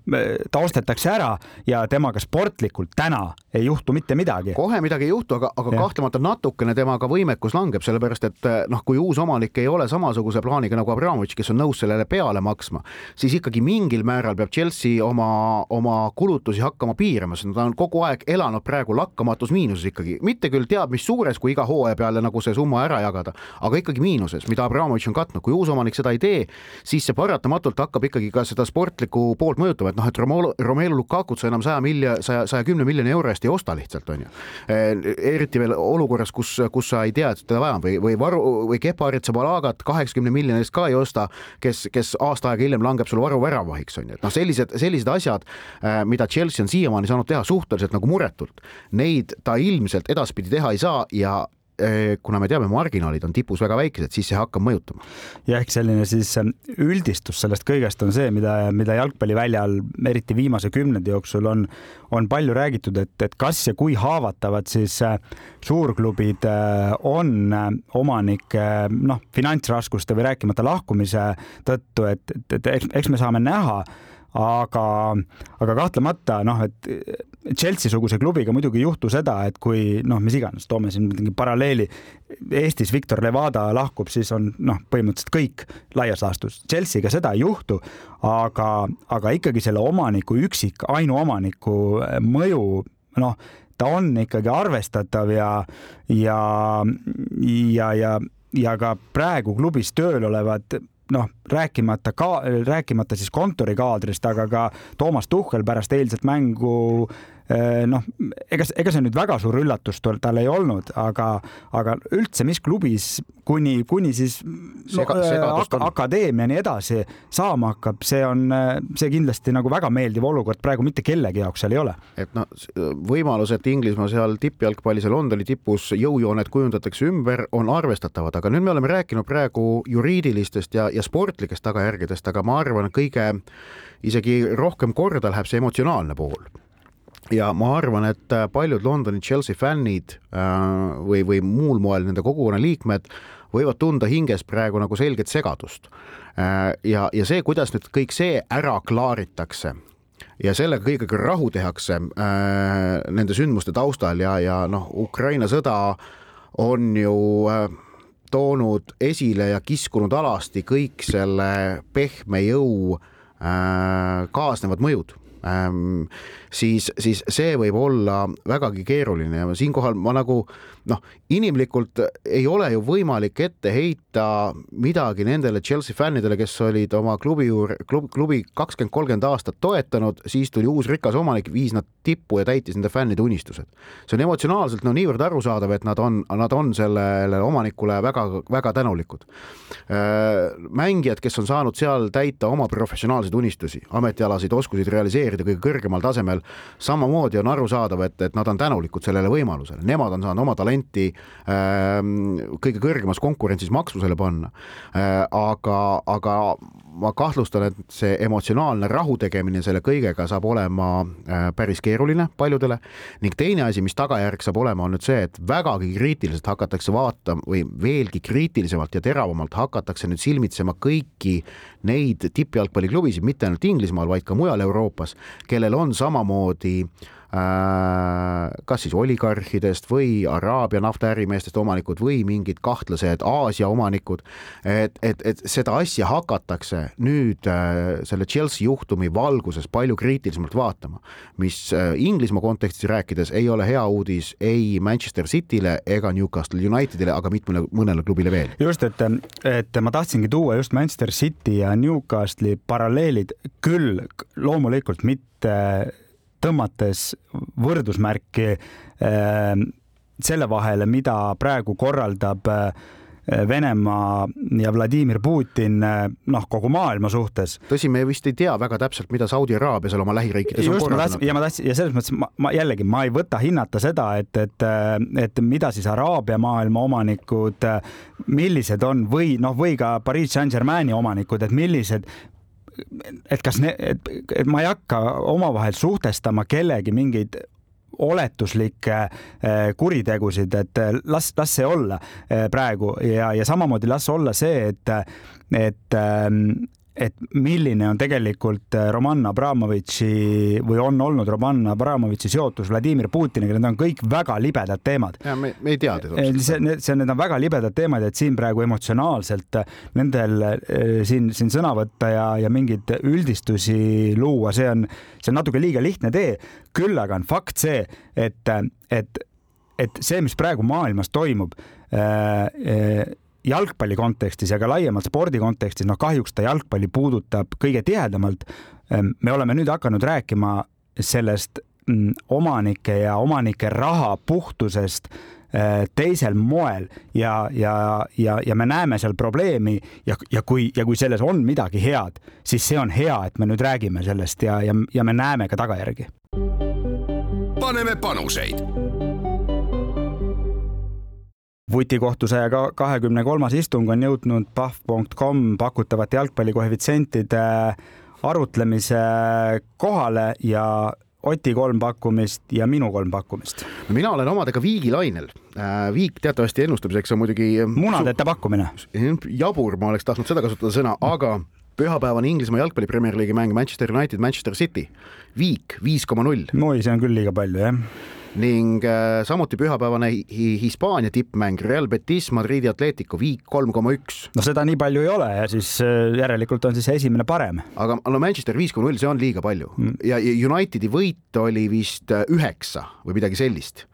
ta ostetakse ära ja temaga sportlikult täna ei juhtu mitte midagi. kohe midagi ei juhtu, aga, aga ja. kahtlemata natukene temaga võimekus langeb, sellepärast et noh, kui uus omanik ei ole samasuguse plaaniga nagu Abramovitš, kes on nõus sellele peale maksma, siis ikkagi mingil määral peab Chelsea oma, oma kulutusi hakkama piirama, sest ta on kogu aeg elanud praegu lakkamatus miinuses ikkagi, mitte küll teab mis suures, kui iga hooaja peale nagu see summa ära jagada, aga ikkagi miinuses, mida Abramovitš on katnud, kui uus omanik seda ei tee, siis see paratamatult hakkab ikkagi ka seda sportlikku poolt mõjutama, et noh, et Romelu, Romelu Lukakut sa enam saja milja, saja, saja kümne miljoni euro eest ei osta lihtsalt, on ju. eriti veel olukorras, kus, kus sa ei tea, et teda vaja on või, või varu või Keparit Zabalagat kaheksakümne miljoni eest ka ei osta, kes, kes aasta aega hiljem langeb sul varu väravahiks, on ju, et noh, sellised, sellised asjad, mida Chelsea on siiamaani saanud teha suhteliselt nagu muretult, neid ta ilmselt edaspidi teha ei saa ja Eh, kuna me teame, marginaalid on tipus väga väikesed, siis see hakkab mõjutama. ja ehk selline siis ähm, üldistus sellest kõigest on see, mida, mida jalgpalliväljal eriti viimase kümnendi jooksul on, on palju räägitud, et, et kas ja kui haavatavad siis äh, suurklubid äh, on äh, omanike noh, finantsraskuste või rääkimata lahkumise tõttu, et, et, et eks, eks me saame näha aga, aga kahtlemata noh, et Chelsea-suguse klubiga muidugi ei juhtu seda, et kui noh, mis iganes, toome siin mingi paralleeli, Eestis Victor Levada lahkub, siis on noh, põhimõtteliselt kõik laias laastus. Chelsea'ga seda ei juhtu, aga, aga ikkagi selle omaniku üksik, ainuomaniku mõju, noh, ta on ikkagi arvestatav ja, ja, ja, ja, ja ka praegu klubis tööl olevad noh, rääkimata ka, rääkimata siis kontorikaadrist, aga ka Toomas Tuhhel pärast eilset mängu Äh, noh, ega, ega see nüüd väga suur üllatus tal ei olnud, aga, aga üldse, mis klubis kuni, kuni siis no, äh, ak akadeemiani edasi saama hakkab, see on, see kindlasti nagu väga meeldiv olukord praegu mitte kellegi jaoks seal ei ole. et noh, võimalus, et Inglismaa seal tippjalgpallis ja Londoni tipus jõujooned kujundatakse ümber, on arvestatavad, aga nüüd me oleme rääkinud praegu juriidilistest ja, ja sportlikest tagajärgedest, aga ma arvan, kõige isegi rohkem korda läheb see emotsionaalne pool ja ma arvan, et äh, paljud Londoni Chelsea fännid äh, või, või muul moel nende kogukonna liikmed võivad tunda hinges praegu nagu selget segadust. Äh, ja, ja see, kuidas nüüd kõik see ära klaaritakse ja sellega kõigega rahu tehakse nende sündmuste taustal ja, ja noh, Ukraina sõda on ju toonud esile ja kiskunud alasti kõik selle pehme jõu kaasnevad mõjud. Ähm,, siis, siis see võib olla vägagi keeruline ja siinkohal ma nagu noh, inimlikult ei ole ju võimalik ette heita midagi nendele Chelsea fännidele, kes olid oma klubi juurde, klub, klubi kakskümmend, kolmkümmend aastat toetanud, siis tuli uus rikas omanik, viis nad tippu ja täitis nende fännide unistused. see on emotsionaalselt no niivõrd arusaadav, et nad on, nad on sellele omanikule väga-väga tänulikud. Äh, mängijad, kes on saanud seal täita oma professionaalseid unistusi, ametialaseid oskuseid realiseerida kõige kõrgemal tasemel, samamoodi on arusaadav, et, et nad on tänulikud sellele võimalusele, nemad on saanud oma talenti äh, kõige kõrgemas konkurentsis maksvusele panna äh,. aga, aga ma kahtlustan, et see emotsionaalne rahu tegemine selle kõigega saab olema äh, päris keeruline paljudele ning teine asi, mis tagajärg saab olema, on nüüd see, et vägagi kriitiliselt hakatakse vaatama või veelgi kriitilisemalt ja teravamalt hakatakse nüüd silmitsema kõiki neid tippjalgpalliklubisid, mitte ainult Inglismaal, vaid ka mujal Euroopas, kellel on samamoodi Äh, kas siis oligarhidest või Araabia naftaärimeestest omanikud või mingid kahtlased Aasia omanikud, et, et, et seda asja hakatakse nüüd äh, selle Chelsea juhtumi valguses palju kriitilisemalt vaatama, mis äh, Inglismaa kontekstis rääkides ei ole hea uudis ei Manchester City'le ega Newcastle Unitedile, aga mitmele, mõnele klubile veel. just, et, et ma tahtsingi tuua just Manchester City ja Newcastle'i paralleelid, küll loomulikult mitte tõmmates võrdusmärki äh, selle vahele, mida praegu korraldab äh, Venemaa ja Vladimir Putin äh, noh, kogu maailma suhtes. tõsi, me vist ei tea väga täpselt, mida Saudi Araabia seal oma lähiriikides on korraldanud. ja ma tahtsin ja selles mõttes ma, ma jällegi, ma ei võta hinnata seda, et, et, et mida siis Araabia maailma omanikud, millised on või noh, või ka Pariis Saint-Germaini omanikud, et millised et kas ne, et, et ma ei hakka omavahel suhtestama kellegi mingeid oletuslikke eh, kuritegusid, et eh, las, las see olla eh, praegu. Ja, ja samamoodi las olla see, et, et ehm, et milline on tegelikult äh, Roman Abramovitši või on olnud Roman Abramovitši seotus Vladimir Putiniga, need on kõik väga libedad teemad. ja me, me ei tea teda. see, need, see, need on väga libedad teemad, et siin praegu emotsionaalselt äh, nendel siin, siin sõna võtta ja, ja mingeid üldistusi luua, see on, see on natuke liiga lihtne tee. küll aga on fakt see, et, et, et see, mis praegu maailmas toimub äh, jalgpalli kontekstis ja ka laiemalt spordi kontekstis, noh kahjuks ta jalgpalli puudutab kõige tihedamalt. Ehm, me oleme nüüd hakanud rääkima sellest mm, omanike ja omanike raha puhtusest eh, teisel moel ja, ja, ja, ja me näeme seal probleemi ja, ja kui, ja kui selles on midagi head, siis see on hea, et me nüüd räägime sellest ja, ja, ja me näeme ka tagajärgi. paneme panuseid vutikohtu saja kahekümne kolmas istung on jõudnud pahv.com pakutavate jalgpallikoefitsientide arutlemise kohale ja Oti kolm pakkumist ja minu kolm pakkumist. mina olen omadega Viigi lainel. Äh, Viik teatavasti ennustamiseks on muidugi. munadeta pakkumine. jabur, ma oleks tahtnud seda kasutada sõna, aga pühapäevane Inglismaa jalgpalli Premier League'i mäng Manchester United, Manchester City. Viik viis koma null. oi, see on küll liiga palju, jah ning äh, samuti pühapäevane Hispaania tippmäng Real Betis Madridi Atletico viik kolm koma üks. no seda nii palju ei ole ja siis äh, järelikult on siis esimene parem. aga no Manchester viis koma null, see on liiga palju mm. ja Unitedi võit oli vist äh, üheksa või midagi sellist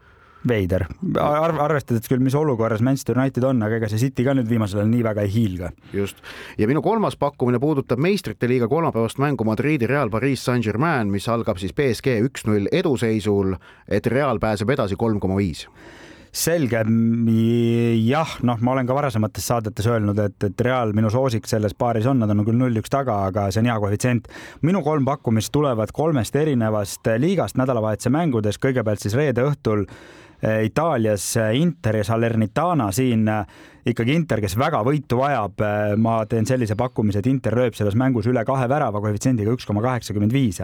veider Ar, arvestades küll, mis olukorras Manchester United on, aga ega see City ka nüüd viimasel ajal nii väga ei hiilga. just ja minu kolmas pakkumine puudutab meistrite liiga kolmapäevast mängu Madridi Real Pariis Saint-Germain, mis algab siis BSG üks-null eduseisul, et Real pääseb edasi kolm koma viis selge, jah, noh, ma olen ka varasemates saadetes öelnud, et, et Real minu soosik selles paaris on, nad on küll null-üks taga, aga see on hea koefitsient. minu kolm pakkumist tulevad kolmest erinevast liigast nädalavahetuse mängudes, kõigepealt siis reede õhtul Itaalias eh, Inter ja Salernitana siin eh, ikkagi Inter, kes väga võitu vajab, ma teen sellise pakkumise, et Inter lööb selles mängus üle kahe värava koefitsiendiga üks koma kaheksakümmend viis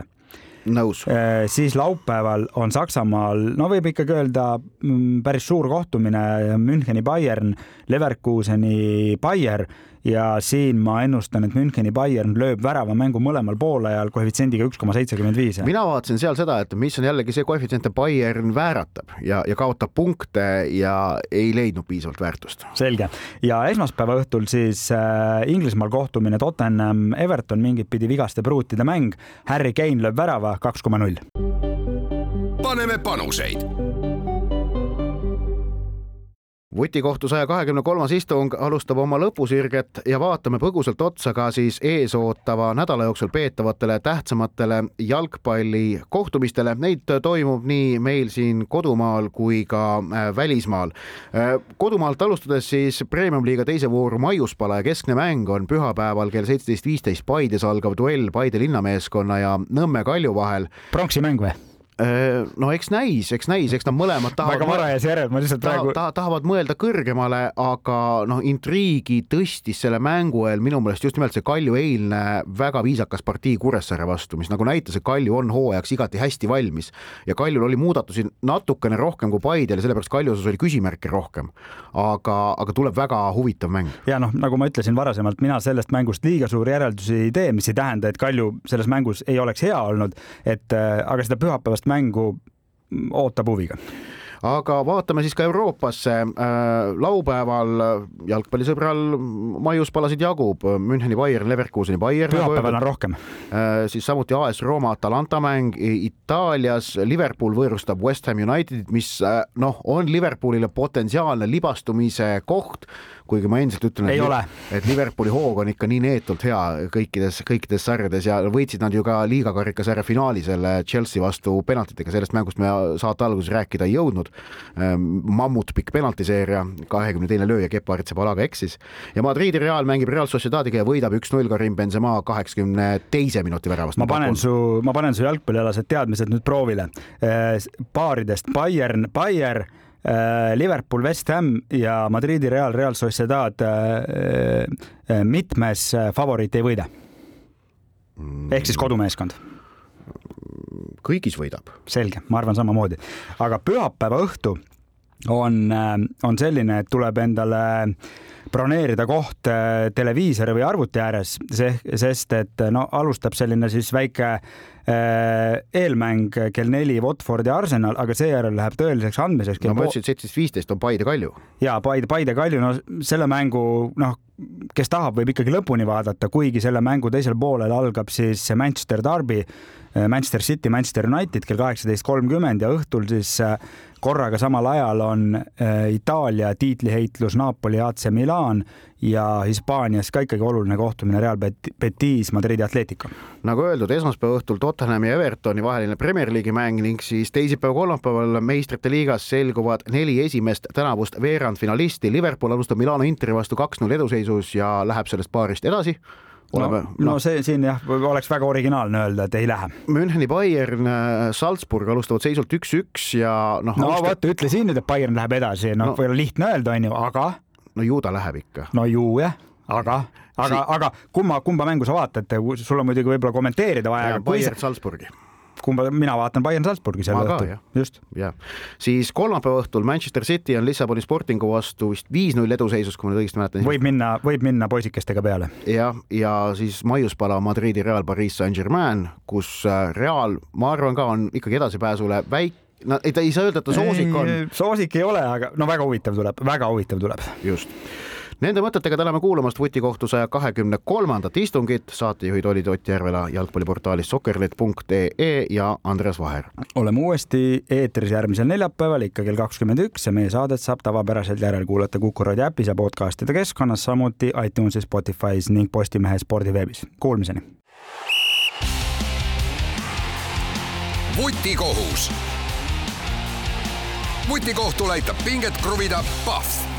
nõus. siis laupäeval on Saksamaal, no võib ikkagi öelda mm, päris suur kohtumine Müncheni Bayern, Leverkuseni Bayer ja siin ma ennustan, et Müncheni Bayern lööb värava mängu mõlemal poolajal koefitsiendiga üks koma seitsekümmend viis. mina vaatasin seal seda, et mis on jällegi see koefitsient, et Bayern vääratab ja, ja kaotab punkte ja ei leidnud piisavalt väärtust. selge ja esmaspäeva õhtul siis äh, Inglismaal kohtumine Tottenham Everton mingit pidi vigaste pruutide mäng. Harry Kane lööb värava kaks koma null. paneme panuseid vutikohtu saja kahekümne kolmas istung alustab oma lõpusirget ja vaatame põgusalt otsa ka siis eesootava nädala jooksul peetavatele tähtsamatele jalgpallikohtumistele. Neid toimub nii meil siin kodumaal kui ka äh, välismaal. Äh, kodumaalt alustades siis Premium-liiga teise vooru maiuspala ja keskne mäng on pühapäeval kell seitseteist viisteist Paides algav duell Paide linnameeskonna ja Nõmme Kalju vahel. pronksi mäng või? Äh, no eks näis, eks näis, eks nad mõlemad tahavad. väga varajas järel, ma lihtsalt praegu ta,. tahavad mõelda kõrgemale, aga noh, intriigi tõstis selle mängu eel minu meelest just nimelt see Kalju eilne väga viisakas partii Kuressaare vastu, mis nagu näitas, et Kalju on hooajaks igati hästi valmis ja Kaljul oli muudatusi natukene rohkem kui Paidel ja sellepärast Kalju osas oli küsimärke rohkem. aga, aga tuleb väga huvitav mäng. ja noh, nagu ma ütlesin varasemalt, mina sellest mängust liiga suuri järeldusi ei tee, mis ei tähenda, et Kalju selles mängus ei oleks hea olnud, et äh, aga seda pühapäevast mängu ootab huviga aga vaatame siis ka Euroopasse. Äh, laupäeval jalgpallisõbral maius palasid jagub Müncheni Bayern, Leverkuseni Bayern. pühapäeval on rohkem. Äh, siis samuti AS Rooma Atalanta mäng Itaalias, Liverpool võõrustab West Ham Unitedit, mis äh, noh, on Liverpoolile potentsiaalne libastumise koht kuigi ma endiselt ütlen, et, et Liverpooli hoog on ikka nii neetult hea kõikides, kõikides sarjades ja võitsid nad ju ka liiga karikasarja finaali selle Chelsea vastu penaltitega, sellest mängust me saate alguses rääkida ei jõudnud. Ehm, mammutpikk penaltiseeria, kahekümne teine lööja, Kepa Aritsebalaga eksis ja Madridi Real mängib Real Sociedadiga ja võidab üks-null Karim Benzema kaheksakümne teise minuti väravast. ma panen su, ma panen su jalgpallialased teadmised nüüd proovile. paaridest Bayern, Bayern Liverpool, West Ham ja Madridi Real, Real Sociedad äh, äh, mitmes favoriit ei võida. ehk siis kodumeeskond. kõigis võidab. selge, ma arvan samamoodi, aga pühapäeva õhtu on, on selline, et tuleb endale broneerida koht äh, televiisori või arvuti ääres, sest et no alustab selline siis väike äh, eelmäng kell neli Watfordi Arsenal, aga seejärel läheb tõeliseks andmiseks. no ma ütlesin, et seitseteist viisteist on Paide Kalju. ja Paide, Paide Kalju, no selle mängu noh, kes tahab, võib ikkagi lõpuni vaadata, kuigi selle mängu teisel poolel algab siis Manchester Derby, Manchester City, Manchester United kell kaheksateist kolmkümmend ja õhtul siis korraga samal ajal on äh, Itaalia tiitliheitlus Napoli AC Milan ja Hispaanias ka ikkagi oluline kohtumine Real Betis Madridi Atletico. nagu öeldud, esmaspäeva õhtul Tottenhami ja Evertoni vaheline Premier League'i mäng ning siis teisipäeva-kolmapäeval meistrite liigas selguvad neli esimest tänavust veerandfinalisti. Liverpool alustab Milano Interi vastu kaks-null eduseisus ja läheb sellest paarist edasi oleme no, no see siin jah, oleks väga originaalne öelda, et ei lähe. Müncheni Bayern, äh, Salzburg alustavad seisult üks-üks ja noh. no alustab... vot, ütle siin nüüd, et Bayern läheb edasi, noh no, no, lihtne öelda, onju, aga. no ju ta läheb ikka. no ju jah, aga, aga si, aga kumma, kumba mängu sa vaatad, sul on muidugi võib-olla kommenteerida vaja. Bayern kui... Salzburgi kumba, mina vaatan Bayern Salzburgi sel õhtul, just. jah, siis kolmapäeva õhtul Manchester City on Lissaboni Sportingu vastu vist viis-null eduseisus, kui ma nüüd õigesti mäletan. võib minna, võib minna poisikestega peale. jah, ja siis maiuspala Madridi Real Pariis Saint-Germain, kus äh, Real, ma arvan ka, on ikkagi edasipääsule väike no ei, ta ei saa öelda, et ta soosik on. soosik ei ole, aga no väga huvitav tuleb, väga huvitav tuleb. just Nende mõtetega täname kuulamast vutikohtu saja kahekümne kolmandat istungit. saatejuhid olid Ott Järvela jalgpalliportaalist soccerlet.ee ja Andres Vaher. oleme uuesti eetris järgmisel neljapäeval ikka kell kakskümmend üks ja meie saadet saab tavapäraselt järelkuulata Kuku raadio äpis ja podcastide keskkonnas, samuti iTunesis, Spotify's ning Postimehe spordiveebis. Kuulmiseni. vutikohus vutikohtul aitab pinget kruvida Pahv